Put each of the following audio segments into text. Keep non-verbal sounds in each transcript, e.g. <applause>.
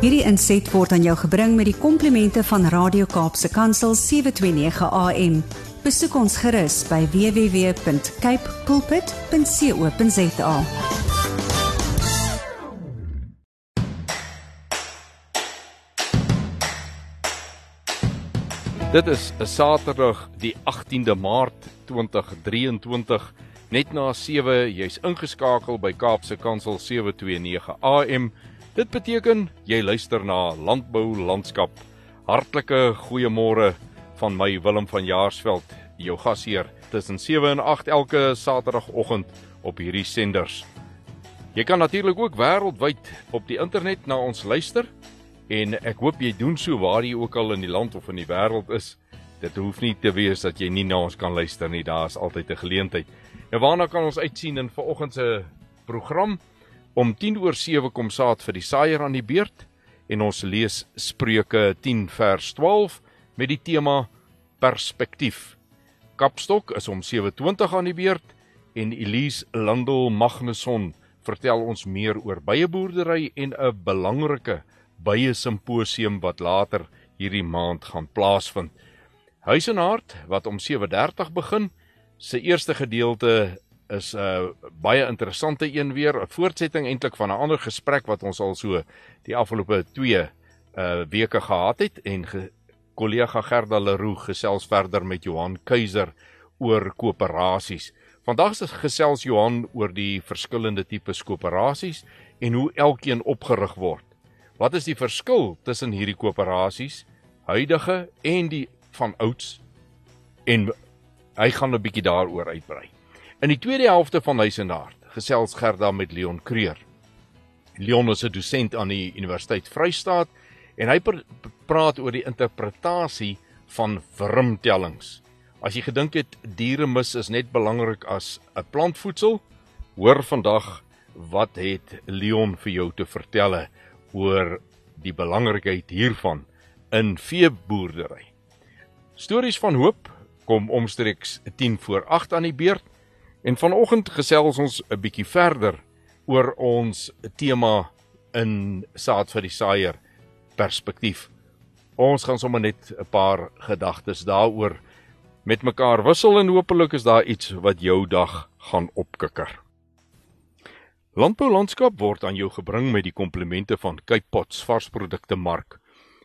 Hierdie inset word aan jou gebring met die komplimente van Radio Kaapse Kansel 729 AM. Besoek ons gerus by www.cape pulpit.co.za. Dit is 'n Saterdag, die 18de Maart 2023, net na 7, jy's ingeskakel by Kaapse Kansel 729 AM. Dit beteken jy luister na Landbou Landskap. Hartlike goeiemôre van my Willem van Jaarsveld, jou gasheer tussen 7 en 8 elke Saterdagoggend op hierdie senders. Jy kan natuurlik ook wêreldwyd op die internet na ons luister en ek hoop jy doen so waar jy ook al in die land of in die wêreld is. Dit hoef nie te wees dat jy nie na ons kan luister nie. Daar's altyd 'n geleentheid. Nou waarna kan ons uitsien in vanoggend se program? Om 10 oor 7 kom saad vir die saaier aan die beurt en ons lees Spreuke 10 vers 12 met die tema perspektief. Kapstok is om 7:20 aan die beurt en Elise Landel Magnusson vertel ons meer oor byeboerdery en 'n belangrike bye simposium wat later hierdie maand gaan plaasvind. Huis en hart wat om 7:30 begin. Se eerste gedeelte is 'n uh, baie interessante een weer, 'n voortsetting eintlik van 'n ander gesprek wat ons al so die afgelope 2 uh weke gehad het en ge, kollega Gerda Leroux gesels verder met Johan Keiser oor koöperasies. Vandag is gesels Johan oor die verskillende tipe koöperasies en hoe elkeen opgerig word. Wat is die verskil tussen hierdie koöperasies, huidige en die van ouds? En hy gaan 'n bietjie daaroor uitbrei. In die tweede helfte van Huis en Hart gesels Gerda met Leon Creur. Leon is 'n dosent aan die Universiteit Vrystaat en hy praat oor die interpretasie van wurmtellings. As jy gedink het diere mis is net belangrik as 'n plantvoedsel, hoor vandag wat het Leon vir jou te vertel oor die belangrikheid hiervan in veeboerdery. Stories van hoop kom omstreeks 10 voor 8 aan die beurt en vanoggend gesels ons 'n bietjie verder oor ons tema in saad vir die saaier perspektief. Ons gaan sommer net 'n paar gedagtes daaroor met mekaar wissel en hopelik is daar iets wat jou dag gaan opkikker. Landbou landskap word aan jou gebring met die komplimente van Cape Pots varsprodukte mark.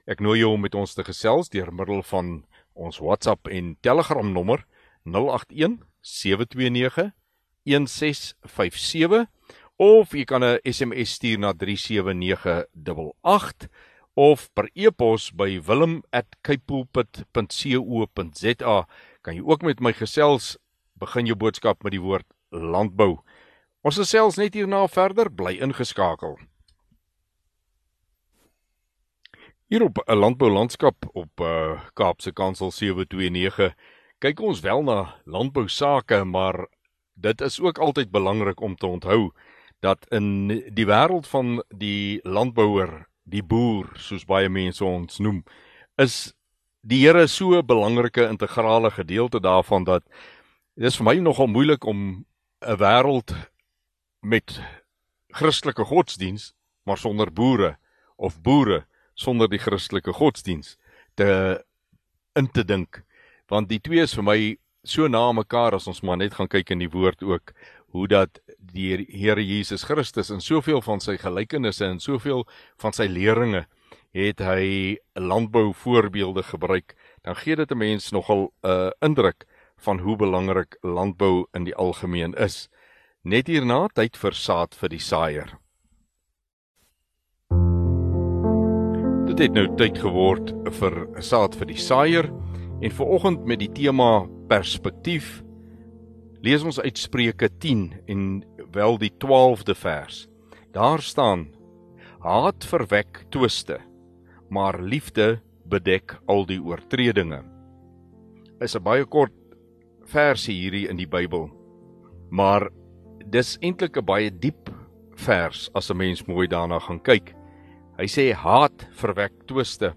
Ek nooi jou om met ons te gesels deur middel van ons WhatsApp en Telegram nommer 081 729 1657 of jy kan 'n SMS stuur na 37988 of per e-pos by wilm@capepulpit.co.za kan jy ook met my gesels begin jou boodskap met die woord landbou. Ons gesels net hierna verder bly ingeskakel. Hier op 'n landbou landskap op uh, Kaapse Kansel 729 kyk ons wel na landbou sake maar dit is ook altyd belangrik om te onthou dat in die wêreld van die landbouer die boer soos baie mense ons noem is die Here so 'n belangrike integrale gedeelte daarvan dat dit is vir my nogal moeilik om 'n wêreld met Christelike godsdiens maar sonder boere of boere sonder die Christelike godsdiens te in te dink want die twee is vir my so na mekaar as ons maar net gaan kyk in die woord ook hoe dat die Here Jesus Christus in soveel van sy gelykenisse en soveel van sy leringe het hy landbou voorbeelde gebruik, dan gee dit 'n mens nogal 'n uh, indruk van hoe belangrik landbou in die algemeen is. Net hierna tyd vir saad vir die saaier. Dit het nou tyd geword vir saad vir die saaier en vir oggend met die tema perspektief lees ons uit Spreuke 10 en wel die 12de vers. Daar staan: Haat verwek twiste, maar liefde bedek al die oortredinge. Is 'n baie kort versie hierdie in die Bybel. Maar dis eintlik 'n baie diep vers as 'n mens mooi daarna gaan kyk. Hy sê haat verwek twiste.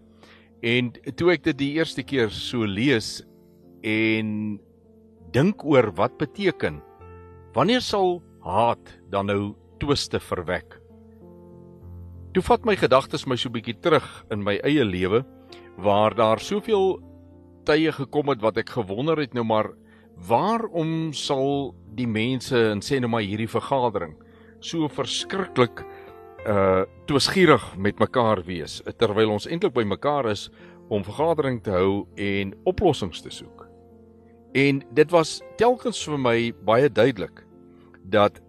En toe ek dit die eerste keer so lees en dink oor wat beteken wanneer sal haat dan nou twiste verwek. toe vat my gedagtes my so bietjie terug in my eie lewe waar daar soveel tye gekom het wat ek gewonder het nou maar waarom sal die mense en sê nou maar hierdie vergadering so verskriklik uh toesgierig met mekaar wees terwyl ons eintlik by mekaar is om vergadering te hou en oplossings te soek. En dit was telkens vir my baie duidelik dat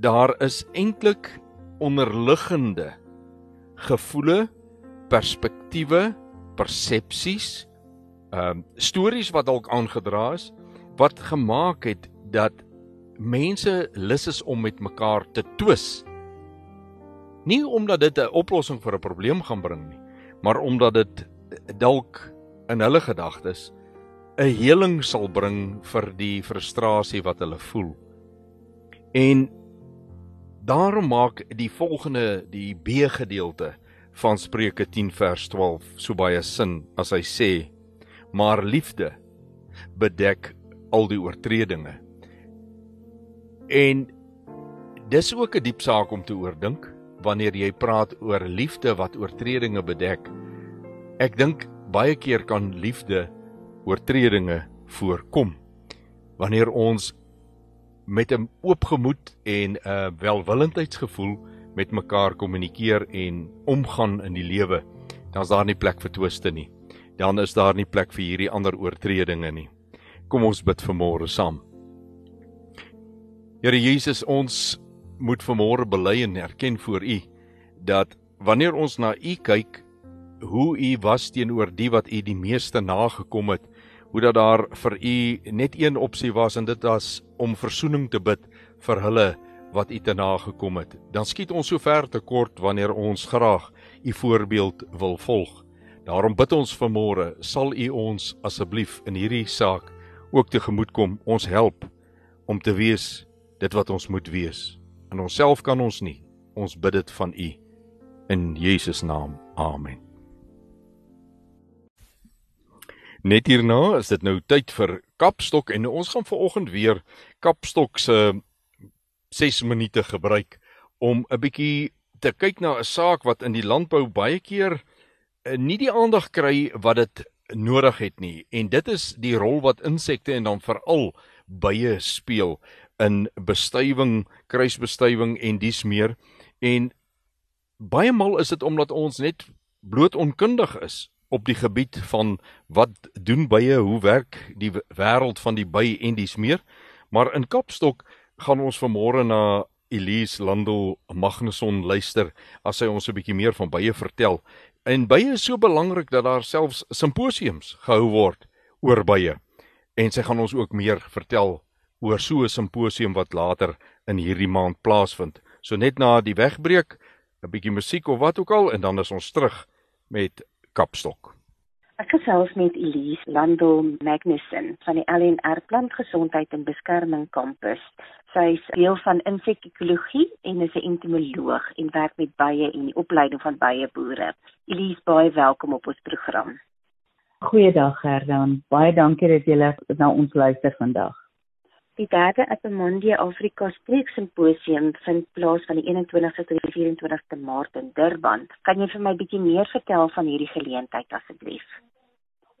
daar is eintlik onderliggende gevoele, perspektiewe, persepsies, ehm um, stories wat dalk aangedra is wat gemaak het dat mense lus is om met mekaar te twis. Nie omdat dit 'n oplossing vir 'n probleem gaan bring nie, maar omdat dit dalk in hulle gedagtes 'n heling sal bring vir die frustrasie wat hulle voel. En daarom maak die volgende die B gedeelte van Spreuke 10 vers 12 so baie sin as hy sê: "Maar liefde bedek al die oortredinge." En dis ook 'n diep saak om te oordink wanneer jy praat oor liefde wat oortredinge bedek. Ek dink baie keer kan liefde oortredinge voorkom. Wanneer ons met 'n oop gemoed en 'n welwillendheidsgevoel met mekaar kommunikeer en omgaan in die lewe, dan is daar nie plek vir twiste nie. Dan is daar nie plek vir hierdie ander oortredinge nie. Kom ons bid vir môre saam. Here Jesus, ons moet vanmôre bely en erken voor U dat wanneer ons na U kyk, hoe U was teenoor die wat U die meeste nagekom het, hoe dat daar vir U net een opsie was en dit was om verzoening te bid vir hulle wat U te nagekom het. Dan skiet ons so ver te kort wanneer ons graag U voorbeeld wil volg. Daarom bid ons vanmôre, sal U ons asseblief in hierdie saak ook tegemoetkom, ons help om te wees dit wat ons moet wees. In onsself kan ons nie. Ons bid dit van U in Jesus naam. Amen. Net hierna is dit nou tyd vir Kapstok en ons gaan vanoggend weer Kapstok se 6 minute gebruik om 'n bietjie te kyk na 'n saak wat in die landbou baie keer eh, nie die aandag kry wat dit nodig het nie en dit is die rol wat insekte en dan veral bye speel in bestuiving, kruisbestuiving en dies meer. En baie maal is dit omdat ons net bloot onkundig is op die gebied van wat doen bye, hoe werk die wêreld van die by en dies meer. Maar in Kapstok gaan ons vanmôre na Elise Landel Magnusson luister as sy ons 'n bietjie meer van bye vertel. En bye is so belangrik dat daar selfs simposiums gehou word oor bye. En sy gaan ons ook meer vertel oor so 'n simposium wat later in hierdie maand plaasvind. So net na die wegbreek, 'n bietjie musiek of wat ook al en dan is ons terug met Kapstok. Ek gesels met Elise Landel Magnussen van die LNR Plantgesondheid en Beskerming kampus. Sy is deel van insekekologie en is 'n entomoloog en werk met bye en die opleiding van byeboere. Elise, baie welkom op ons program. Goeiedag Gerdan. Baie dankie dat jy na ons luister vandag. Die derde Epimondia Afrika Spreeksimposium vind plaas van die 21ste tot die 24ste Maart in Durban. Kan jy vir my bietjie meer vertel van hierdie geleentheid asseblief?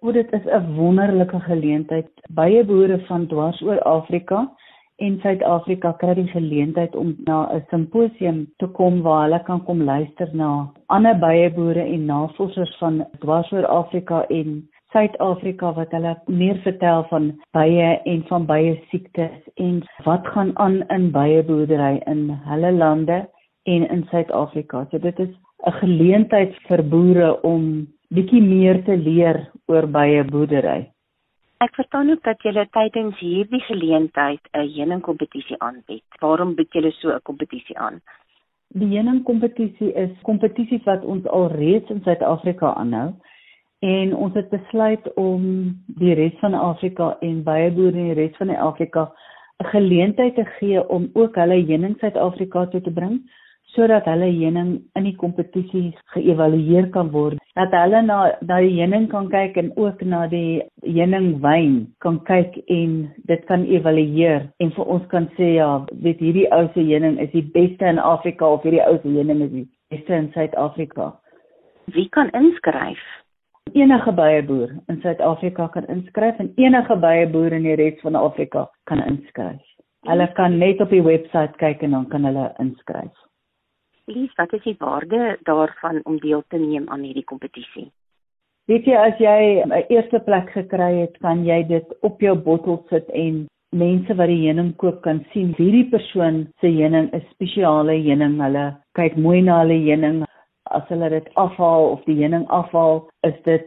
O, dit is 'n wonderlike geleentheid. Baie boere van dwars oor Afrika en Suid-Afrika kry die geleentheid om na 'n simposium te kom waar hulle kan kom luister na ander baie boere en navorsers van dwars oor Afrika en Suid-Afrika wat hulle meer vertel van bye en van bye siektes en wat gaan aan in bye boerdery in hulle lande en in Suid-Afrika. So dit is 'n geleentheid vir boere om bietjie meer te leer oor bye boerdery. Ek verstaan ook dat julle tydens hierdie geleentheid 'n heuningkompetisie aanbied. Waarom bied julle so 'n kompetisie aan? Die heuningkompetisie is kompetisies wat ons al reeds in Suid-Afrika aanhou en ons het besluit om die res van Afrika en baie boere in die res van Afrika 'n geleentheid te gee om ook hulle heuning Suid-Afrika toe te bring sodat hulle heuning in die kompetisie geëvalueer kan word. dat hulle na na die heuning kan kyk en ook na die heuningwyn kan kyk en dit kan evalueer en vir ons kan sê ja, weet hierdie ou se heuning is die beste in Afrika of hierdie ou se heuning is die beste in Suid-Afrika. Wie kan inskryf? Enige byeboer in Suid-Afrika kan inskryf en enige byeboer in die res van Afrika kan inskryf. Hulle kan net op die webwerf kyk en dan kan hulle inskryf. Lies, wat is die waarde daarvan om deel te neem aan hierdie kompetisie? Weet jy as jy 'n eerste plek gekry het, kan jy dit op jou bottel sit en mense wat die heuning koop kan sien hierdie persoon se heuning is spesiale heuning. Hulle kyk mooi na hulle heuning. As hulle dit afhaal of die heuning afhaal, is dit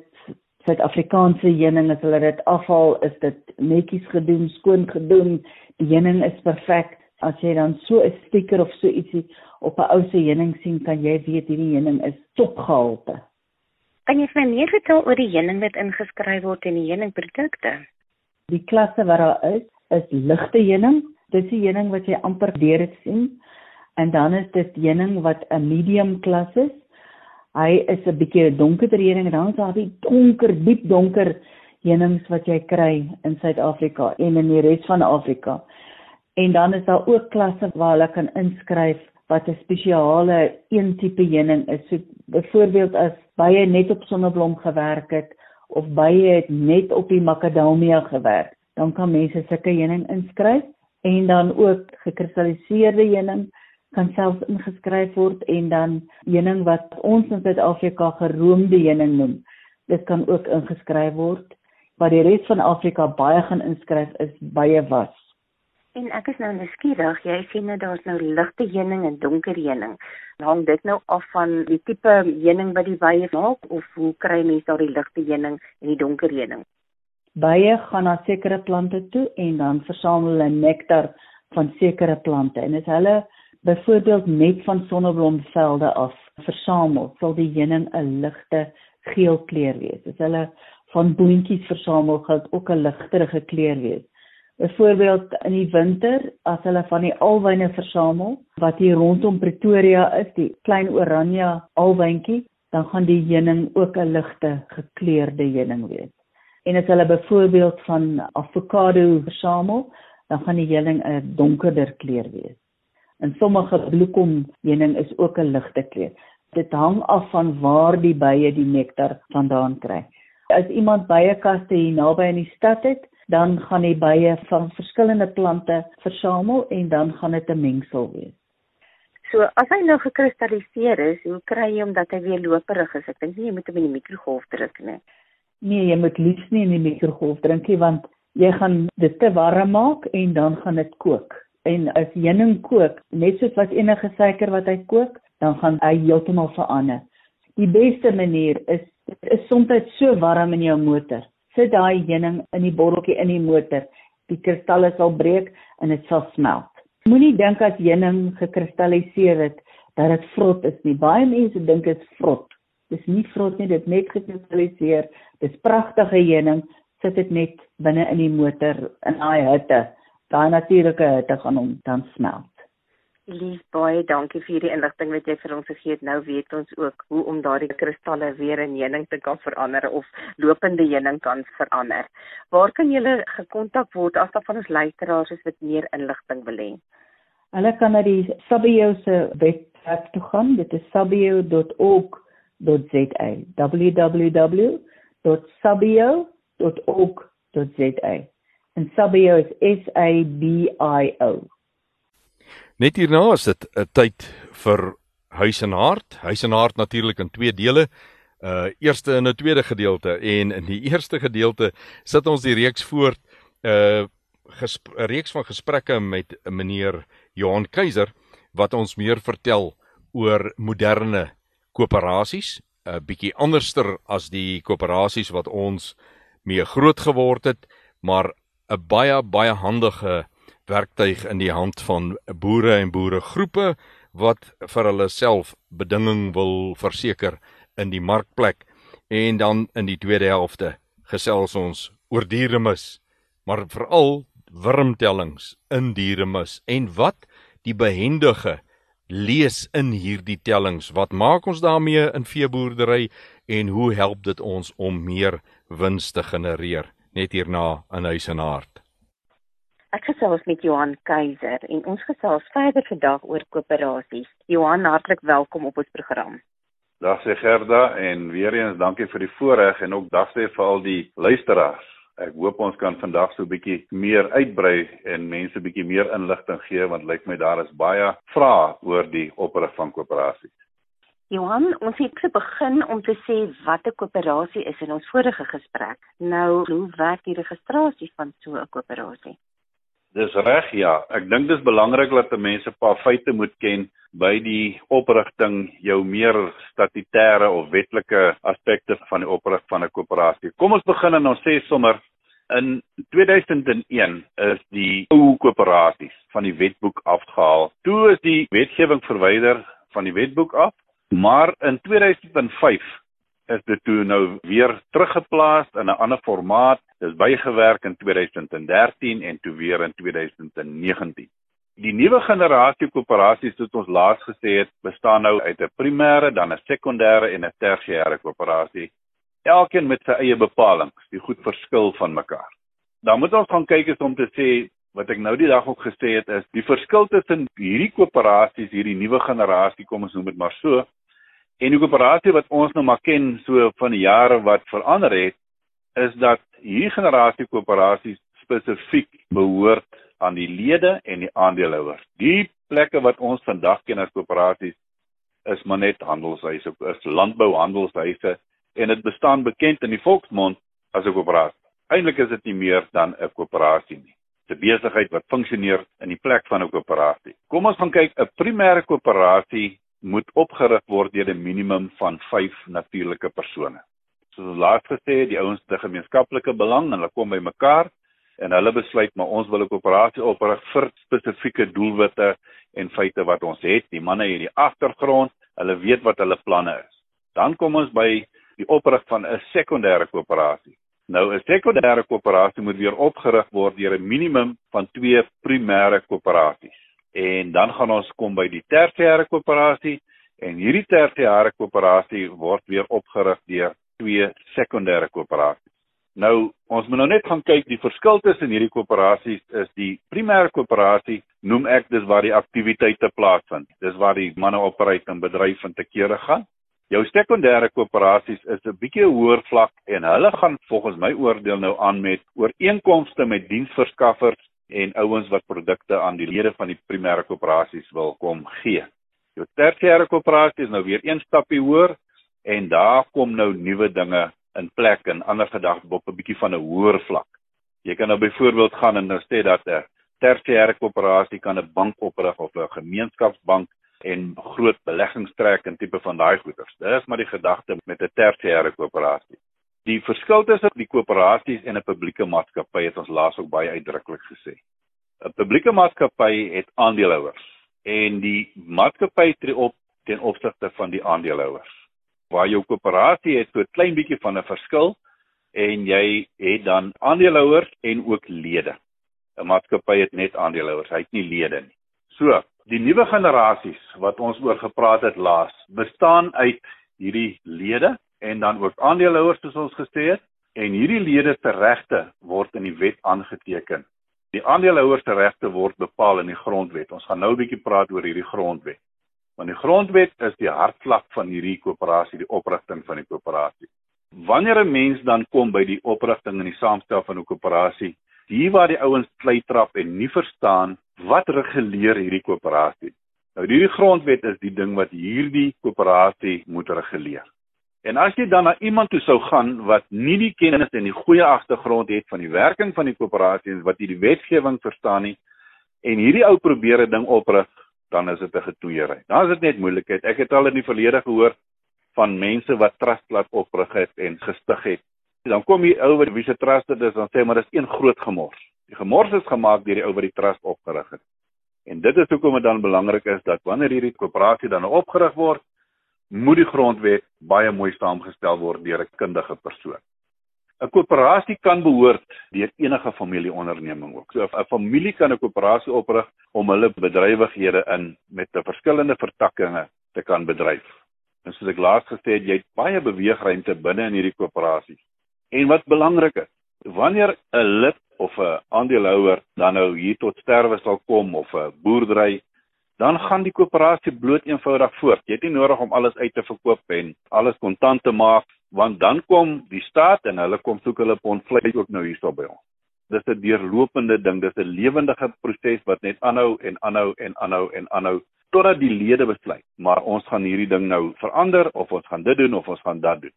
Suid-Afrikaanse heuning. As hulle dit afhaal, is dit netjies gedoen, skoon gedoen. Die heuning is perfek. As jy dan so 'n stiker of so ietsie op 'n ou se heuning sien, kan jy weet hierdie heuning is topgehalte. Kan jy vir my meer vertel oor die heuning wat ingeskryf word in die heuningprodukte? Die klasse wat daar is, is ligte heuning. Dit is die heuning wat jy amper deur dit sien. En dan is dit heuning wat 'n medium klas is. Hy is 'n bietjie donkerder heuning en dan is daar die donker, diep donker heunings wat jy kry in Suid-Afrika en in die res van Afrika. En dan is daar ook klasse waar hulle kan inskryf wat 'n spesiale een tipe heuning is. So byvoorbeeld as baie net op sonneblom gewerk het of baie het net op die makadamia gewerk, dan kan mense sulke heuning inskryf en dan ook gekristalliseerde heuning kan self ingeskryf word en dan heuning wat ons in Suid-Afrika geroomde heuning noem. Dit kan ook ingeskryf word. Wat die res van Afrika baie gaan inskryf is baie was. En ek is nou nuuskierig, jy sien nou daar's nou ligte heuning en donker heuning. Hang dit nou af van die tipe heuning wat die bye maak of hoe kry mense daardie ligte heuning en die donker heuning? Bye gaan na sekere plante toe en dan versamel hulle nektar van sekere plante en as hulle byvoorbeeld net van sonneblomvelde af versamel, sal die heuning 'n ligte geel kleur wees. As hulle van boontjies versamel, gaan dit ook 'n ligterige kleur wees. Byvoorbeeld in die winter as hulle van die alwyne versamel wat hier rondom Pretoria is, die klein oranje alwyntjie, dan gaan die heuning ook 'n ligte gekleurde heuning wees. En as hulle byvoorbeeld van avokado versamel, dan gaan die heuning 'n donkerder kleur wees. En sommige bloekom heuning is ook 'n ligte kleur. Dit hang af van waar die bye die nektar vandaan kry. As iemand bye kaste hier naby in die stad het, dan gaan die bye van verskillende plante versamel en dan gaan dit 'n mengsel wees. So as hy nou gekristalliseer is, hoe kry jy hom dat hy weer loperig is? Ek dink nie jy moet hom in die mikrogolf druk nie. Nee, jy moet liefs nie in die mikrogolf drink nie want jy gaan dit te warm maak en dan gaan dit kook. En as heuning kook, net soos wat enige suiker wat hy kook, dan gaan hy heeltemal verander. Die beste manier is dit is soms so warm in jou motor sit daai heuning in die botteltjie in die motor. Die kristalle sal breek en dit sal smelt. Moenie dink as heuning gekristalliseer het dat dit vrot is nie. Baie mense dink dit is vrot. Dis nie vrot nie, dit net gekristalliseer. Dis pragtige heuning. Sit dit net binne in die motor in daai hitte. Daai natuurlike hitte gaan hom dan smelt. Lief baie dankie vir hierdie inligting wat jy vir ons gegee het. Nou weet ons ook hoe om daardie kristalle weer in heuning te kan verander of lopende heuning kan verander. Waar kan julle gekontak word as daar van ons luisteraars is wat meer inligting wil hê? Hulle kan na die Sabio se webwerf toe gaan. Dit is sabio.org.za. www.sabio.org.za. En Sabio is S A B I O. Net hierna is dit 'n tyd vir Huis en Hart. Huis en Hart natuurlik in twee dele. Uh eerste en 'n tweede gedeelte en in die eerste gedeelte sit ons die reeks voort uh, 'n reeks van gesprekke met meneer Johan Keiser wat ons meer vertel oor moderne koöperasies, 'n bietjie anderster as die koöperasies wat ons mee groot geword het, maar 'n baie baie handige werktuig in die hand van boere en boeregroepe wat vir hulle self bedinging wil verseker in die markplek en dan in die tweede helfte gesels ons oor dieremis maar veral wurmtellings in dieremis. En wat die behendige lees in hierdie tellings? Wat maak ons daarmee in veeboerdery en hoe help dit ons om meer wins te genereer net hierna in huis en hart? Ek gesels met Johan Keiser en ons gesels verder vandag oor koöperasies. Johan, hartlik welkom op ons program. Dag sê Gerda en weer eens dankie vir die voorreg en ook dag sê vir al die luisteraars. Ek hoop ons kan vandag so 'n bietjie meer uitbrei en mense bietjie meer inligting gee want lyk my daar is baie vrae oor die oprig van koöperasies. Johan, ons het begin om te sê wat 'n koöperasie is in ons vorige gesprek. Nou, hoe werk die registrasie van so 'n koöperasie? Dis reg ja. Ek dink dis belangrik dat mense 'n paar feite moet ken by die oprigting jou meer statutêre of wetlike aspekte van die oprig van 'n koöperasie. Kom ons begin en ons sê sommer in 2001 is die ou koöperasies van die wetboek afgehaal. Toe is die wetgewing verwyder van die wetboek af, maar in 2005 is dit toe nou weer teruggeplaas in 'n ander formaat. Dis bygewerk in 2013 en toe weer in 2019. Die nuwe generasie koöperasies wat ons laas gesê het, bestaan nou uit 'n primêre, dan 'n sekondêre en 'n tersiêre koöperasie. Elkeen met sy eie bepalinge. Die goed verskil van mekaar. Dan moet ons gaan kyk is om te sê wat ek nou die dag ook gesê het is die verskil tussen hierdie koöperasies, hierdie nuwe generasie, kom ons noem dit maar so, En die koöperasie wat ons nou maar ken so van die jare wat verander het, is dat hierdie generasie koöperasies spesifiek behoort aan die lede en die aandeelhouers. Die plekke wat ons vandag ken as koöperasies is maar net handelshuise, is landbouhandelshuise en dit bestaan bekend in die volksmond as 'n koöperasie. Eintlik is dit nie meer dan 'n koöperasie nie. Dit 'n besigheid wat funksioneer in die plek van 'n koöperasie. Kom ons gaan kyk 'n primêre koöperasie moet opgerig word deur 'n minimum van 5 natuurlike persone. Soos ons laas gesê het, die ouens het 'n gemeenskaplike belang en hulle kom by mekaar en hulle besluit maar ons wil 'n koöperasie oprig vir spesifieke doelwitte en feite wat ons het. Die manne in die agtergrond, hulle weet wat hulle planne is. Dan kom ons by die oprig van 'n sekondêre koöperasie. Nou 'n sekondêre koöperasie moet weer opgerig word deur 'n minimum van 2 primêre koöperasies en dan gaan ons kom by die tersiêre koöperasie en hierdie tersiêre koöperasie word weer opgerig deur twee sekondêre koöperasies. Nou, ons moet nou net gaan kyk die verskil tussen hierdie koöperasies is die primêre koöperasie noem ek dis waar die aktiwiteite plaasvind. Dis waar die manne operate en bedryf en te kere gaan. Jou sekondêre koöperasies is 'n bietjie hoër vlak en hulle gaan volgens my oordeel nou aan met ooreenkomste met diensverskaffers en ouens wat produkte aan die lede van die primêre koöperasies wil kom gee. Jou tersiêre koöperasie is nou weer een stapie hoër en daar kom nou nuwe dinge in plek en ander gedagte op 'n bietjie van 'n hoër vlak. Jy kan nou byvoorbeeld gaan en nou sê dat 'n tersiêre koöperasie kan 'n bank oprig of 'n gemeenskapsbank en groot beleggings trek in tipe van daai goederes. Dit is maar die gedagte met 'n tersiêre koöperasie. Die verskil tussen die koöperasies en 'n publieke maatskappy het ons laas ook baie uitdruklik gesê. 'n Publieke maatskappy het aandeelhouers en die maatskappy tree op ten opsigte van die aandeelhouers. Waar jou koöperasie het so 'n klein bietjie van 'n verskil en jy het dan aandeelhouers en ook lede. 'n Maatskappy het net aandeelhouers, hy het nie lede nie. So, die nuwe generasies wat ons oor gepraat het laas, bestaan uit hierdie lede en dan ook aandeelhouers soos ons gesê het en hierdie lede se regte word in die wet aangeteken. Die aandeelhouers se regte word bepaal in die grondwet. Ons gaan nou 'n bietjie praat oor hierdie grondwet. Want die grondwet is die hartslag van hierdie koöperasie, die oprigting van die koöperasie. Wanneer 'n mens dan kom by die oprigting en die saamstel van 'n koöperasie, hier waar die ouens klei trap en nie verstaan wat reguleer hierdie koöperasie. Nou hierdie grondwet is die ding wat hierdie koöperasie moet reguleer. En as jy dan na iemand toe sou gaan wat nie die kennis en die goeie agtergrond het van die werking van die koöperasie en wat hierdie wetgewing verstaan nie en hierdie ou probeer 'n ding oprig, dan is dit 'n getoeiery. Dan is dit net moeilikheid. Ek het al in die verlede gehoor van mense wat trust laat oprig het en gestig het. Dan kom hier ou wat wie se trust dit is, dan sê maar dis een groot gemors. Die gemors is gemaak deur die ou wat die trust opgerig het. En dit is hoekom dit dan belangrik is dat wanneer hierdie koöperasie dan opgerig word, moet die grondwet baie mooi saamgestel word deur 'n kundige persoon. 'n Koöperasie kan behoort deur enige familieonderneming ook. So 'n familie kan 'n koöperasie oprig om hulle bedrywighede in met 'n verskillende vertakkings te kan bedryf. En soos ek laas gesê het, jy het baie beweegruimte binne in hierdie koöperasies. En wat belangrik is, wanneer 'n lid of 'n aandeelhouer dan nou hier tot sterwe sal kom of 'n boerdery, dan gaan die koöperasie bloot eenvoudig voort. Jy het nie nodig om alles uit te verkoop en alles kontant te maak want dan kom die staat en hulle kom soek hulle pond vleis ook nou hierso by ons. Dis 'n deurlopende ding, dis 'n lewendige proses wat net aanhou en aanhou en aanhou en aanhou totdat die lede besluit, maar ons gaan hierdie ding nou verander of ons gaan dit doen of ons gaan dat doen.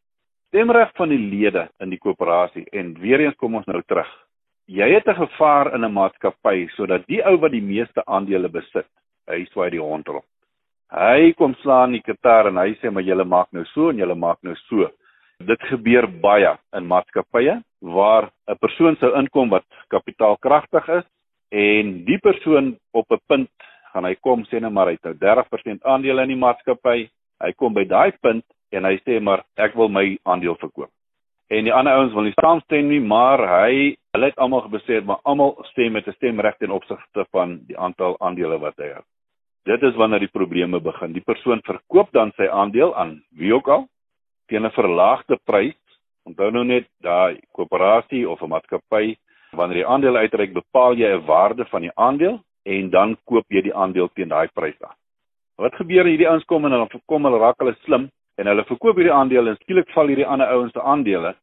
Stemreg van die lede in die koöperasie en weer eens kom ons nou terug. Jy het 'n gevaar in 'n maatskappy sodat die ou wat die meeste aandele besit, hy swaai die hond rond. Hy kom slaan die kitaar en hy sê maar julle maak nou so en julle maak nou so. Dit gebeur baie in maatskappye waar 'n persoon sou inkom wat kapitaalkragtig is en die persoon op 'n punt gaan hy kom sê net maar hy het nou 30% aandele in die maatskappy. Hy kom by daai punt en hy sê maar ek wil my aandeel verkoop. En die ander ouens wil nie saamstem nie, maar hy hulle het almal gebesê maar almal stem met 'n stemreg ten opsigte van die aantal aandele wat hy het. Dit is wanneer die probleme begin. Die persoon verkoop dan sy aandeel aan wie ook al teen 'n verlaagde prys. Onthou nou net daai koöperasie of 'n maatskappy wanneer jy aandele uitreik, bepaal jy 'n waarde van die aandeel en dan koop jy die aandeel teen daai prys af. Wat gebeur hierdie ouens kom en dan kom hulle raak hulle slim en hulle verkoop hierdie aandele en skielik val hierdie ander ouens se aandele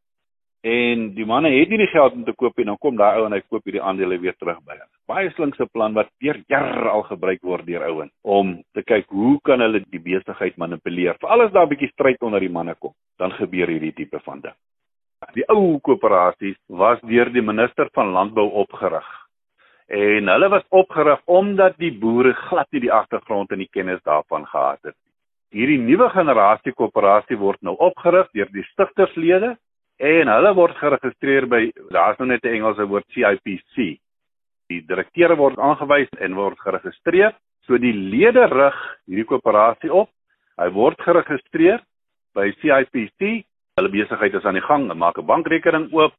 en die manne het nie die geld om te koop en dan kom daai ou en hy koop hierdie aandele weer terug by hulle. Baie slinkse plan wat deur jare al gebruik word deur ouens om te kyk hoe kan hulle die besigheid manipuleer. Vir alles daar 'n bietjie stryd onder die manne kom, dan gebeur hierdie tipe van ding. Die ou koöperasies was deur die minister van landbou opgerig. En hulle was opgerig omdat die boere glad nie die agtergrond en die kennis daarvan gehad het. Hierdie nuwe generasie koöperasie word nou opgerig deur die stigterslede en hulle word geregistreer by daar's nou net 'n Engelse woord CIPC. Die direkteure word aangewys en word geregistreer. So die lede rig hierdie koöperasie op. Hy word geregistreer by CIPC. Hulle besigheid is aan die gang, hulle maak 'n bankrekening oop.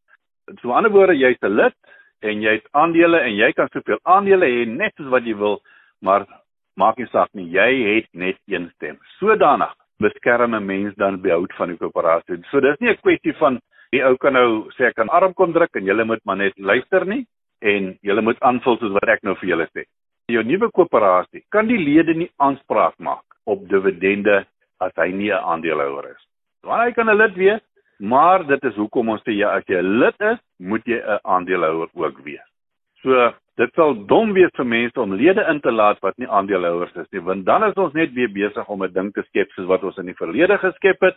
In so 'n ander woorde, jy's 'n lid en jy het aandele en jy kan soveel aandele hê net soos wat jy wil, maar maak nie saak nie, jy het net een stem. Sodanig beskerm 'n mens dan behoud van die koöperasie. So dis nie 'n kwessie van die ou kan nou sê ek kan arm kom druk en julle moet maar net luister nie en julle moet aanvul soos wat ek nou vir julle sê. Jou nuwe koöperasie kan die lede nie aanspraak maak op dividende as hy nie 'n aandeelhouer is. Want hy kan 'n lid wees, maar dit is hoekom ons sê ja, as jy 'n lid is, moet jy 'n aandeelhouer ook wees. So dit sal dom wees vir mense om lede in te laat wat nie aandeelhouers is nie, want dan is ons net weer besig om 'n ding te skep soos wat ons in die verlede geskep het.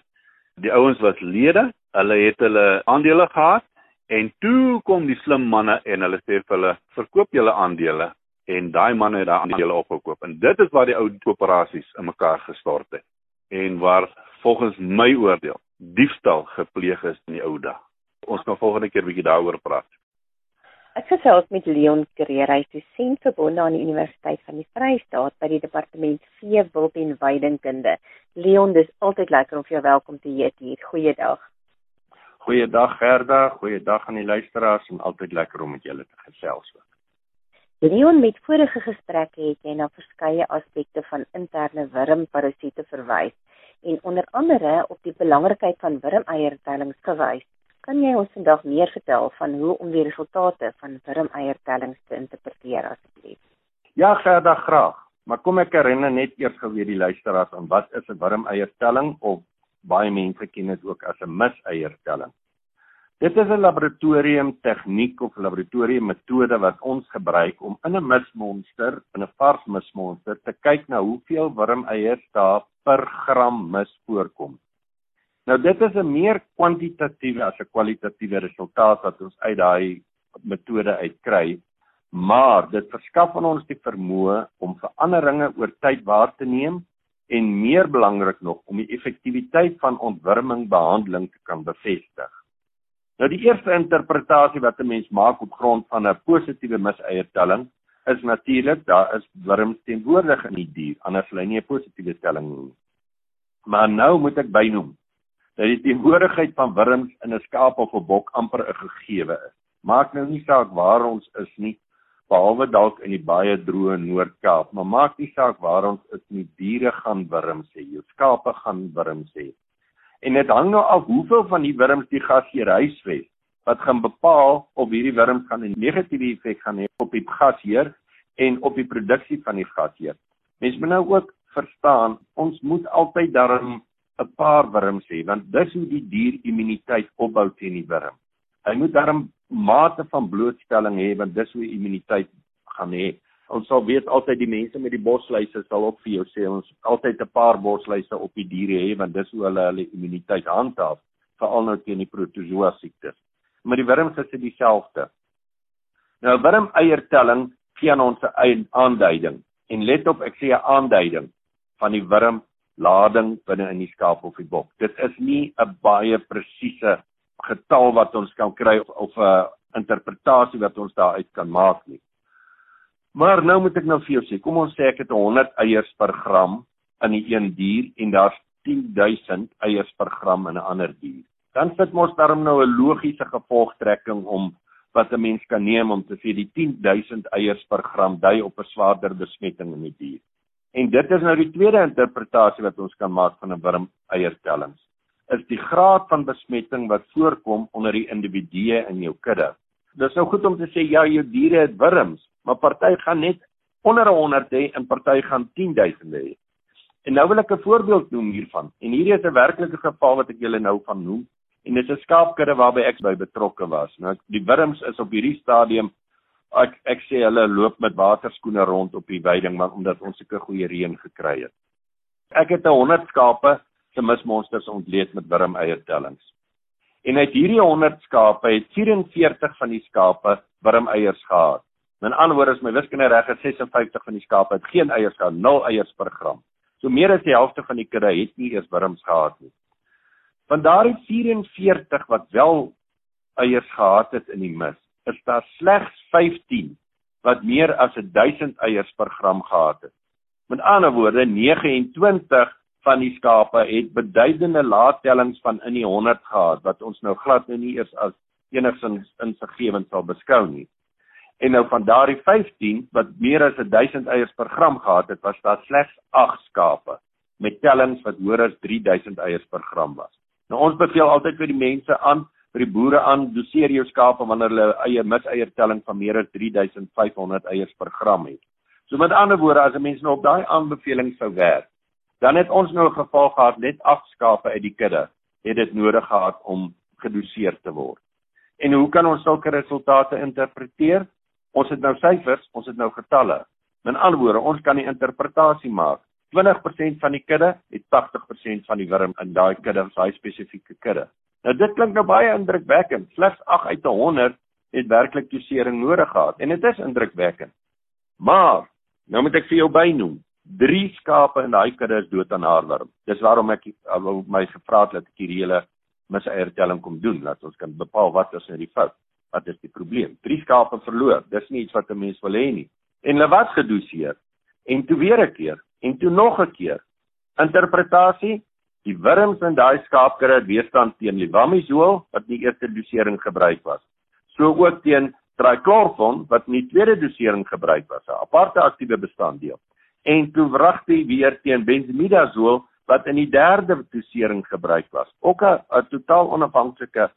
Die ouens was lede, hulle het hulle aandele gehad en toe kom die slim manne en hulle sê vir hulle verkoop julle aandele en daai manne het daai aandele opgekoop en dit is waar die ou koöperasies in mekaar gestort het en waar volgens my oordeel diefstal gepleeg is in die ou dae. Ons gaan volgende keer bietjie daaroor praat. Ek gesels met Leon Kreer, hy is dosent verbonde aan die Universiteit van die Vrystaat by die Departement Vee, Wild en Weidingkunde. Leon, dis altyd lekker om vir jou welkom te heet hier. Goeiedag. Goeiedag Gerda, goeiedag aan die luisteraars en altyd lekker om met julle te gesels. Leon, met vorige gesprekke het jy na verskeie aspekte van interne wurmparasiete verwys en onder andere op die belangrikheid van wurmeiertellings gewys. Kan jy ons vandag meer vertel van hoe om die resultate van wurmeiertellings te interpreteer asseblief? Ja, Gerda, graag. Maar kom ek herinner net eers gou weer die luisteraars aan wat is 'n wurmeiertelling of baie mense ken dit ook as 'n miseiertelling. Dit is 'n laboratorium tegniek of laboratorium metode wat ons gebruik om in 'n mismonster, in 'n vars mismonster te kyk na hoeveel wurmeiers daar per gram mis voorkom. Nou dit is 'n meer kwantitatiewe as 'n kwalitatiewe resultaat wat ons uit daai metode uitkry, maar dit verskaf aan ons die vermoë om veranderinge oor tyd waar te neem en meer belangrik nog om die effektiwiteit van ontwurming behandeling te kan bevestig. Nou die eerste interpretasie wat 'n mens maak op grond van 'n positiewe miseiertelling is natuurlik daar is wurms teenwoordig in die dier anders hy nie 'n positiewe telling nie. Maar nou moet ek bynoem dat die teenwoordigheid van wurms in 'n skaap of 'n bok amper 'n gegewe is. Maak nou nie saak waar ons is nie. behalwe dalk in die baie droë Noord-Kaap, maar maak nie saak waar ons is nie, diere gaan wurms hê, jou skape gaan wurms hê. En dit hang nou af hoeveel van die wurms die gasheer huisves wat gaan bepaal of hierdie wurms gaan 'n negatiewe effek gaan hê op die gasheer en op die produksie van die gasheer. Mens moet nou ook verstaan, ons moet altyd daarin 'n paar wurms hê want dis hoe die dier immuniteit opbou teen die wurm. Hy moet daarom mate van blootstelling hê want dis hoe immuniteit gaan hê. Ons sal weet altyd die mense met die bosluise sal ook vir jou sê ons altyd 'n paar bosluise op die diere hê want dis hoe hulle hulle immuniteit handhaaf veral nou teen die protozoa siektes. Maar die wurms is dieselfde. Nou wurm eiertelling gee aan ons 'n aanduiding en let op ek sê 'n aanduiding van die wurm lading binne in die skaap of die bok. Dit is nie 'n baie presiese getal wat ons kan kry of 'n interpretasie wat ons daaruit kan maak nie. Maar nou moet ek nou vir jou sê, kom ons sê ek het 100 eiers per gram in 'n een dier en daar's 10000 eiers per gram in 'n ander dier. Dan sit mos daarom nou 'n logiese gevolgtrekking om wat 'n mens kan neem om te sê die 10000 eiers per gram dui op 'n swaarder besmetting in die dier. En dit is nou die tweede interpretasie wat ons kan maak van 'n wurm eiertellings is die graad van besmetting wat voorkom onder die individue in jou kudde. Dis nou goed om te sê ja, jou diere het wurms, maar party gaan net onder 100 hê en party gaan 10000 hê. En nou wil ek 'n voorbeeld noem hiervan. En hierdie is 'n werklike geval wat ek julle nou van noem. En dit is 'n skaapkudde waarby ek by betrokke was. Nou die wurms is op hierdie stadium ek ek sê hulle loop met waterskoene rond op die weiding maar omdat ons sulke goeie reën gekry het. Ek het 'n 100 skape se mismonsters ontleed met wurmeiertellings. En uit hierdie 100 skape het 44 van die skape wurmeiers gehad. In ander woorde is my wiskunde reg dat 56 van die skape het geen eiers gehad, 0 eiers per gram. So meer as die helfte van die kudde het nie eers wurms gehad nie. Van daardie 44 wat wel eiers gehad het in die mis, is daar slegs 15 wat meer as 1000 eiers per gram gehad het. Met ander woorde 29 van die skape het beduidende laatellings van in die 100 gehad wat ons nou glad nou nie eers as enigsins insiggewend sal beskou nie. En nou van daardie 15 wat meer as 1000 eiers per gram gehad het, was daar slegs 8 skape met tellings wat hoër as 3000 eiers per gram was. Nou ons beveel altyd vir die mense aan, vir die boere aan, doseer jou skape wanneer hulle eie miseiertelling van meer as 3500 eiers per gram het. So met ander woorde, as 'n mens nou op daai aanbeveling sou werk, Dan het ons nou 'n geval gehad net 8 skape uit die kudde het dit nodig gehad om gedoseer te word. En hoe kan ons sulke resultate interpreteer? Ons het nou syfers, ons het nou getalle. In ander woorde, ons kan die interpretasie maak. 20% van die kudde het 80% van die wurm in daai kudde, daai spesifieke kudde. Nou dit klink nou baie indrukwekkend. Slegs 8 uit 100 het werklik dosering nodig gehad en dit is indrukwekkend. Maar nou moet ek vir jou bynoem, drie skape in daai kudde is dood aan haarworm. Dis waarom ek my gevra het dat ek hierdie hele miseiertelling kom doen, dat ons kan bepaal wat is nou die fout. Wat is die probleem? Drie skape verloor. Dis nie iets wat 'n mens wil hê nie. En hulle wat gedoseer. En toe weer 'n keer en toe nog 'n keer. Interpretasie: Die wurms in daai skaapkudde het weerstand teen levamisol wat in die eerste dosering gebruik was. So ook teen trichlorfon wat in die tweede dosering gebruik was, 'n aparte aktiewe bestanddeel en toe wragtig weer teen benzimidazole wat in die derde dosering gebruik was. Ook 'n totaal onafhanklike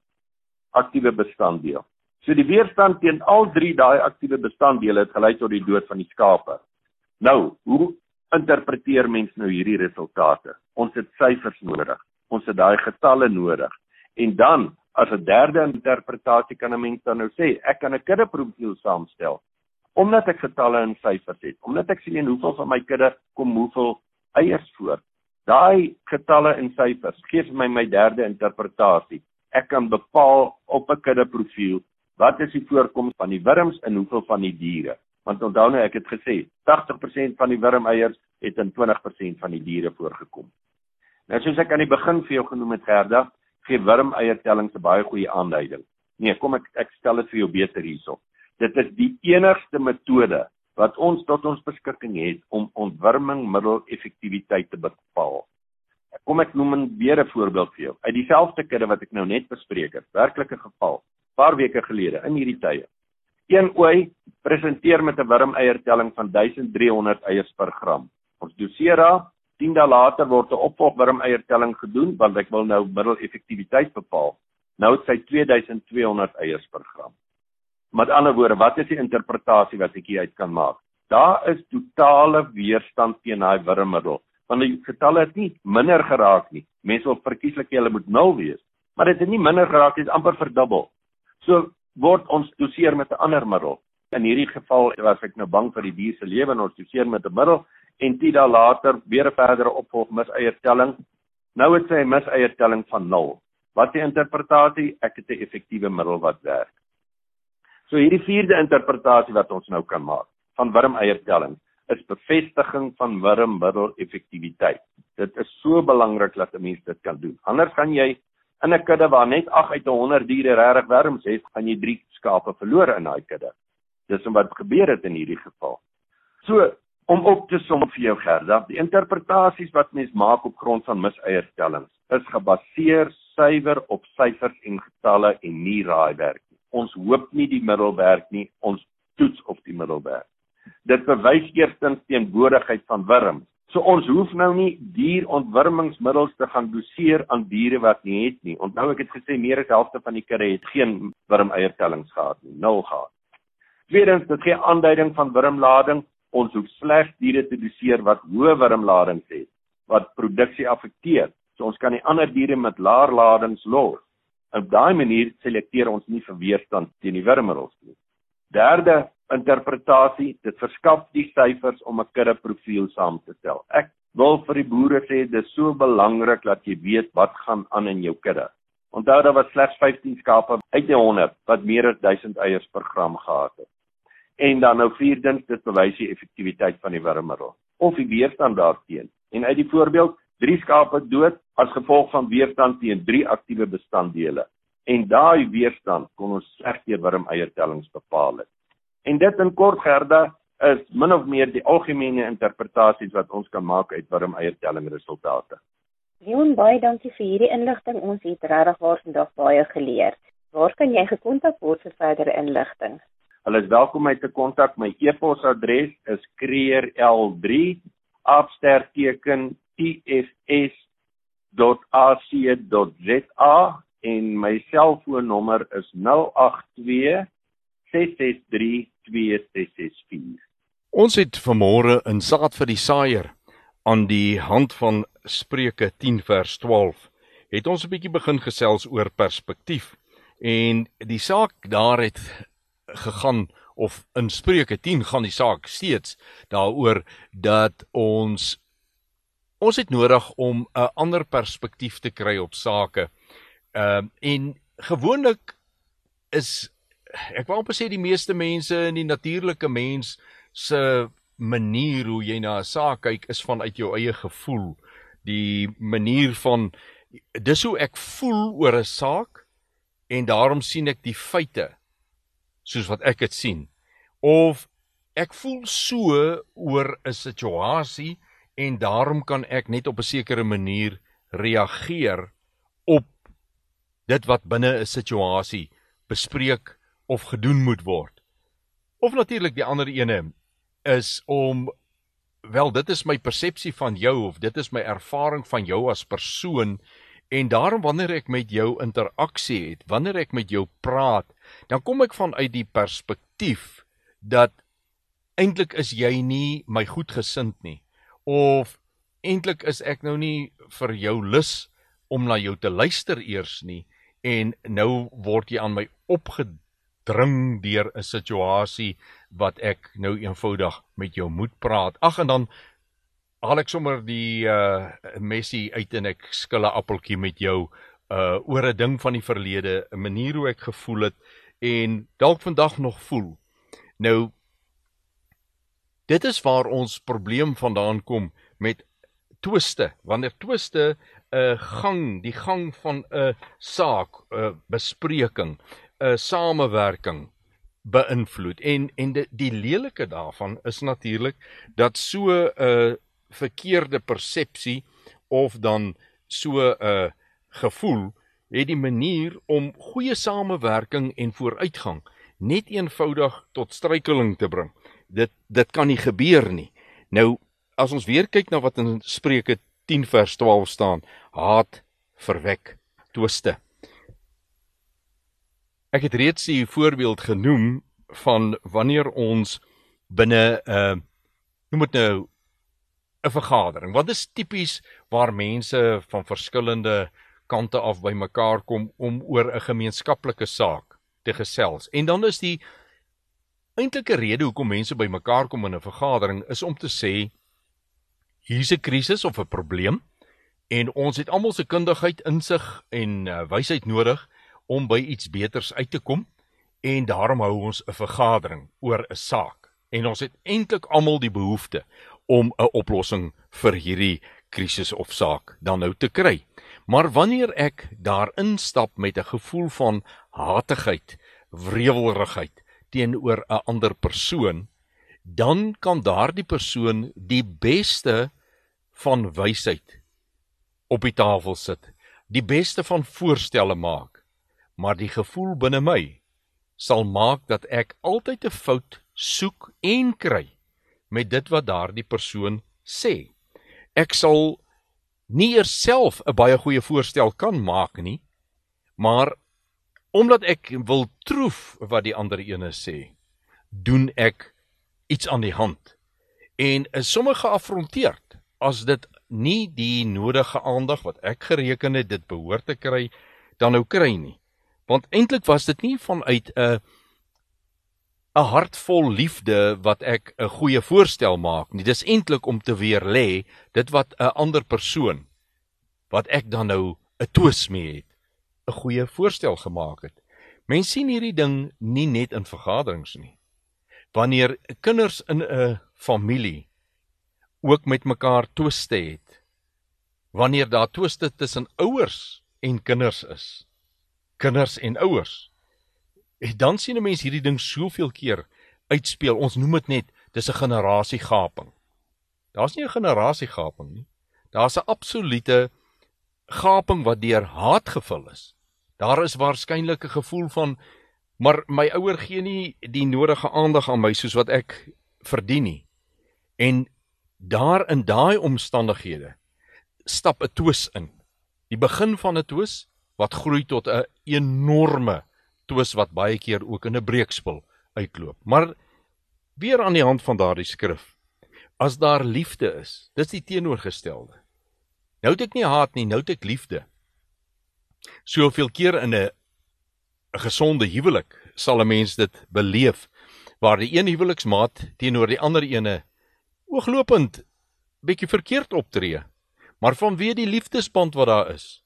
aktiewe bestanddeel. So die weerstand teen al drie daai aktiewe bestanddele het gelei tot die dood van die skape. Nou, hoe interpreteer mens nou hierdie resultate? Ons het syfers nodig. Ons het daai getalle nodig. En dan as 'n derde interpretasie kan 'n mens dan nou sê, ek kan 'n kuddeprofiel saamstel omdat ek getalle en syfers het, omdat ek sien hoeveel van my kudde kom hoeveel eiers voor. Daai getalle en syfers gee vir my my derde interpretasie. Ek kan bepaal op 'n kudde profiel wat is die voorkoms van die wurms en hoeveel van die diere. Want onthou nou ek het gesê 80% van die wurmeiers het in 20% van die diere voorgekom. Nou soos ek aan die begin vir jou genoem het Gerda, gee wurmeiertelling 'n baie goeie aanduiding. Nee, kom ek ek stel dit vir jou beter hierop. Dit is die enigste metode wat ons tot ons beskikking het om ontwurmingmiddel effektiwiteit te bepaal. Kom ek noem 'n weer 'n voorbeeld vir jou. Uit dieselfde kudde wat ek nou net bespreek het, werklike geval, paar weke gelede in hierdie tye. Een ooi presenteer met 'n wurmeiertelling van 1300 eiers per gram. Ons doseer daar 10 dae later word 'n opvolgwurmeiertelling gedoen want ek wil nou middeleffektiwiteit bepaal. Nou het sy 2200 eiers per gram. Met ander woorde, wat is die interpretasie wat ek hier uit kan maak? Daar is totale weerstand teen daai wurmmiddel. Want die getalle het nie minder geraak nie. Mense wil verkieslik hulle moet nul wees, maar dit het nie minder geraak nie, dit is amper verdubbel. So word ons doseer met 'n ander middel. In hierdie geval was ek nou bang vir die dier se lewe en ons doseer met 'n middel en 10 dae later weer 'n verdere opvolg miseiertelling. Nou het sy 'n miseiertelling van 0. Wat die interpretasie? Ek het 'n effektiewe middel wat werk. So hierdie vierde interpretasie wat ons nou kan maak van wurmeiertelling is bevestiging van wurmmiddel effektiwiteit. Dit is so belangrik dat 'n mens dit kan doen. Anders gaan jy in 'n kudde waar net 8 uit 100 diere regtig wurms het, gaan jy 3 skape verloor in daai kudde. Dis wat gebeur het in hierdie geval. So, om op te som vir jou Gerda, die interpretasies wat mens maak op grond van miseierstellings is gebaseer suiwer op syfers en getalle en nie raaiwerk nie. Ons hoop nie die middel werk nie, ons toets of die middel werk. Dit bewys eerstens teenwoordigheid van wurms. So ons hoef nou nie dierontwurmingsmiddels te gaan doseer aan diere wat nie het nie. Onthou ek het gesê meer as helfte van die kudde het geen wurmeiertellings gehad nie, nul gehad. Tweedens, dit gee aanduiding van wurmlading ons hoef slegs diere te doseer wat hoë wurmladings het wat produksie affekteer. So ons kan die ander diere met laer ladings los. Op daai manier selekteer ons nie vir weerstand teen die wurmmiddels nie. Derde interpretasie, dit verskaf die syfers om 'n kudde profiel saam te stel. Ek wil vir die boere sê dis so belangrik dat jy weet wat gaan aan in jou kudde. Onthou daar was slegs 15 skape uit die 100 wat meer as 1000 eiers per gram gehad het en dan nou vierdens dit bewys die effektiwiteit van die wurmmiddel of die weerstand daarteen. En uit die voorbeeld, drie skape dood as gevolg van weerstand teen drie aktiewe bestanddele. En daai weerstand kon ons slegs deur wurmeiertellings bepaal het. En dit in kort gerda is min of meer die algemene interpretasies wat ons kan maak uit wurmeiertelling resultate. Leon baie dankie vir hierdie inligting. Ons het regtig waar vandag baie geleer. Waar kan jy gekontak word vir verdere inligting? Hulle is welkom om my te kontak. My e-posadres is creer3@tfs.ac.za en my selfoonnommer is 082 6632664. Ons het vanmôre in saad vir die saaier aan die hand van Spreuke 10 vers 12 het ons 'n bietjie begin gesels oor perspektief en die saak daar het gegaan of in Spreuke 10 gaan die saak steeds daaroor dat ons ons het nodig om 'n ander perspektief te kry op sake. Ehm uh, en gewoonlik is ek wou amper sê die meeste mense in die natuurlike mens se manier hoe jy na 'n saak kyk is vanuit jou eie gevoel. Die manier van dis hoe ek voel oor 'n saak en daarom sien ek die feite soos wat ek dit sien of ek voel so oor 'n situasie en daarom kan ek net op 'n sekere manier reageer op dit wat binne 'n situasie bespreek of gedoen moet word. Of natuurlik die ander ene is om wel dit is my persepsie van jou of dit is my ervaring van jou as persoon En daarom wanneer ek met jou interaksie het, wanneer ek met jou praat, dan kom ek vanuit die perspektief dat eintlik is jy nie my goedgesind nie of eintlik is ek nou nie vir jou lus om na jou te luister eers nie en nou word jy aan my opgedring deur 'n situasie wat ek nou eenvoudig met jou moet praat. Ag en dan haal ek sommer die uh messie uit en ek skille appeltjie met jou uh oor 'n ding van die verlede, 'n manier hoe ek gevoel het en dalk vandag nog voel. Nou dit is waar ons probleem vandaan kom met twiste. Wanneer twiste 'n uh, gang, die gang van 'n uh, saak, 'n uh, bespreking, 'n uh, samewerking beïnvloed. En en die, die lelike daarvan is natuurlik dat so 'n uh, verkeerde persepsie of dan so 'n uh, gevoel het die manier om goeie samewerking en vooruitgang net eenvoudig tot struikeling te bring. Dit dit kan nie gebeur nie. Nou as ons weer kyk na wat in Spreuke 10 vers 12 staan, haat verwek twiste. Ek het reeds die voorbeeld genoem van wanneer ons binne 'n uh, noem dit nou 'n vergadering. Wat is tipies waar mense van verskillende kante af bymekaar kom om oor 'n gemeenskaplike saak te gesels. En dan is die eintlike rede hoekom mense bymekaar kom in 'n vergadering is om te sê hier's 'n krisis of 'n probleem en ons het almal se kundigheid, insig en uh, wysheid nodig om by iets beters uit te kom en daarom hou ons 'n vergadering oor 'n saak en ons het eintlik almal die behoefte om 'n oplossing vir hierdie krisis of saak dan nou te kry. Maar wanneer ek daarin stap met 'n gevoel van hatigheid, wrevelrigheid teenoor 'n ander persoon, dan kan daardie persoon die beste van wysheid op die tafel sit, die beste van voorstelle maak, maar die gevoel binne my sal maak dat ek altyd 'n fout soek en kry met dit wat daardie persoon sê. Ek sal nie eers self 'n baie goeie voorstel kan maak nie, maar omdat ek wil troef wat die ander ene sê, doen ek iets aan die hand en is sommer geafronteerd as dit nie die nodige aandag wat ek gereken het dit behoort te kry dan nou kry nie. Want eintlik was dit nie vanuit 'n 'n hart vol liefde wat ek 'n goeie voorstel maak nie dis eintlik om te weer lê dit wat 'n ander persoon wat ek dan nou 'n twis mee het 'n goeie voorstel gemaak het mense sien hierdie ding nie net in vergaderings nie wanneer kinders in 'n familie ook met mekaar twiste het wanneer daar twiste tussen ouers en kinders is kinders en ouers. En dan sien 'n mens hierdie ding soveel keer uitspeel. Ons noem dit net dis 'n generasiegaping. Daar's nie 'n generasiegaping nie. Daar's 'n absolute gaping wat deur haat gevul is. Daar is waarskynlik 'n gevoel van maar my ouer gee nie die nodige aandag aan my soos wat ek verdien nie. En daar in daai omstandighede stap 'n twis in. Die begin van 'n twis wat groei tot 'n enorme twis wat baie keer ook in 'n breekspel uitloop. Maar weer aan die hand van daardie skrif. As daar liefde is, dis die teenoorgestelde. Nou het ek nie haat nie, nou het ek liefde. Soveel keer in 'n 'n gesonde huwelik sal 'n mens dit beleef waar die een huweliksmaat teenoor die ander ene ooglopend bietjie verkeerd optree. Maar vanweë die liefdesband wat daar is,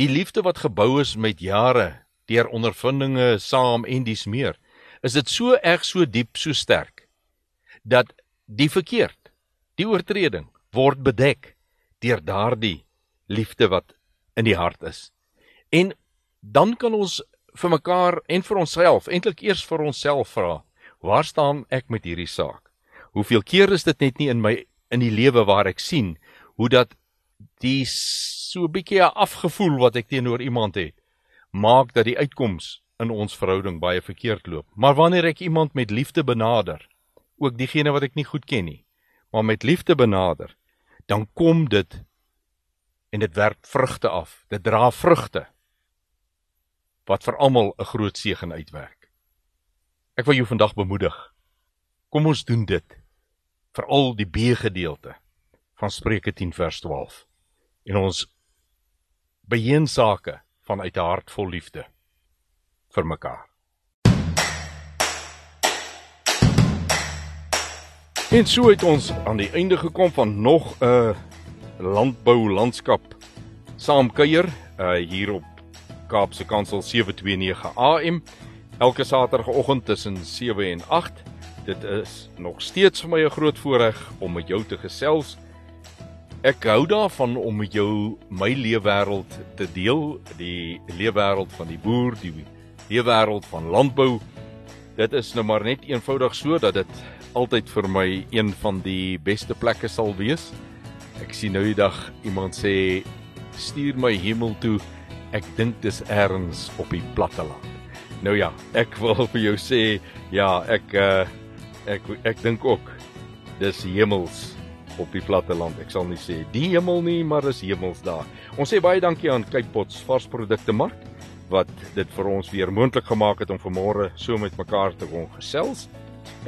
Die liefde wat gebou is met jare, deur ondervindinge saam en dis meer, is dit so erg so diep so sterk dat die verkeerd, die oortreding word bedek deur daardie liefde wat in die hart is. En dan kan ons vir mekaar en vir onsself eintlik eers vir onsself vra, waar staan ek met hierdie saak? Hoeveel keer is dit net nie in my in die lewe waar ek sien hoe dat die so 'n bietjie afgevoel wat ek teenoor iemand het, maak dat die uitkoms in ons verhouding baie verkeerd loop. Maar wanneer ek iemand met liefde benader, ook diegene wat ek nie goed ken nie, maar met liefde benader, dan kom dit en dit werp vrugte af. Dit dra vrugte wat vir almal 'n groot seën uitwerk. Ek wil jou vandag bemoedig. Kom ons doen dit vir al die B gedeelte van Spreuke 10 vers 12. En ons beheen sake vanuit 'n hart vol liefde vir mekaar. En so het ons aan die einde gekom van nog 'n landbou landskap saamkuier uh, hier op Kaapse Kansel 729 AM elke saterdagoggend tussen 7 en 8. Dit is nog steeds vir my 'n groot voorreg om met jou te gesels. Ek hou daarvan om met jou my leefwêreld te deel, die leefwêreld van die boer, die leefwêreld van landbou. Dit is nou maar net eenvoudig so dat dit altyd vir my een van die beste plekke sal wees. Ek sien nou die dag iemand sê stuur my hemel toe. Ek dink dis ergens op die platte land. Nou ja, ek <laughs> wil vir jou sê, ja, ek uh ek ek dink ook dis hemels op die platte land. Ek sal nie sê die hemel nie, maar is hemels daar. Ons sê baie dankie aan Kypots varsprodukte mark wat dit vir ons weer moontlik gemaak het om vanmôre so met mekaar te kon gesels.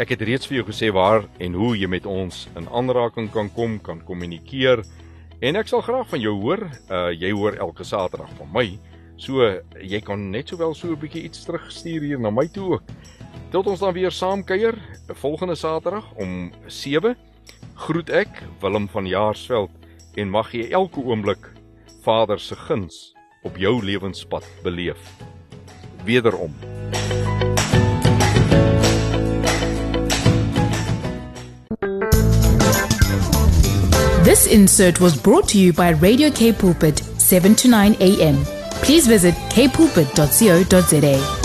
Ek het reeds vir jou gesê waar en hoe jy met ons in aanraking kan kom, kan kommunikeer. En ek sal graag van jou hoor. Uh jy hoor elke Saterdag van my. So jy kan net sowel so 'n bietjie iets terugstuur hier na my toe ook. Tot ons dan weer saam kuier volgende Saterdag om 7. Groet ek Willem van Jaarsveld en mag jy elke oomblik Vader se guns op jou lewenspad beleef. Wederom. This insert was brought to you by Radio K Pulpit 7 to 9 a.m. Please visit kpulpit.co.za.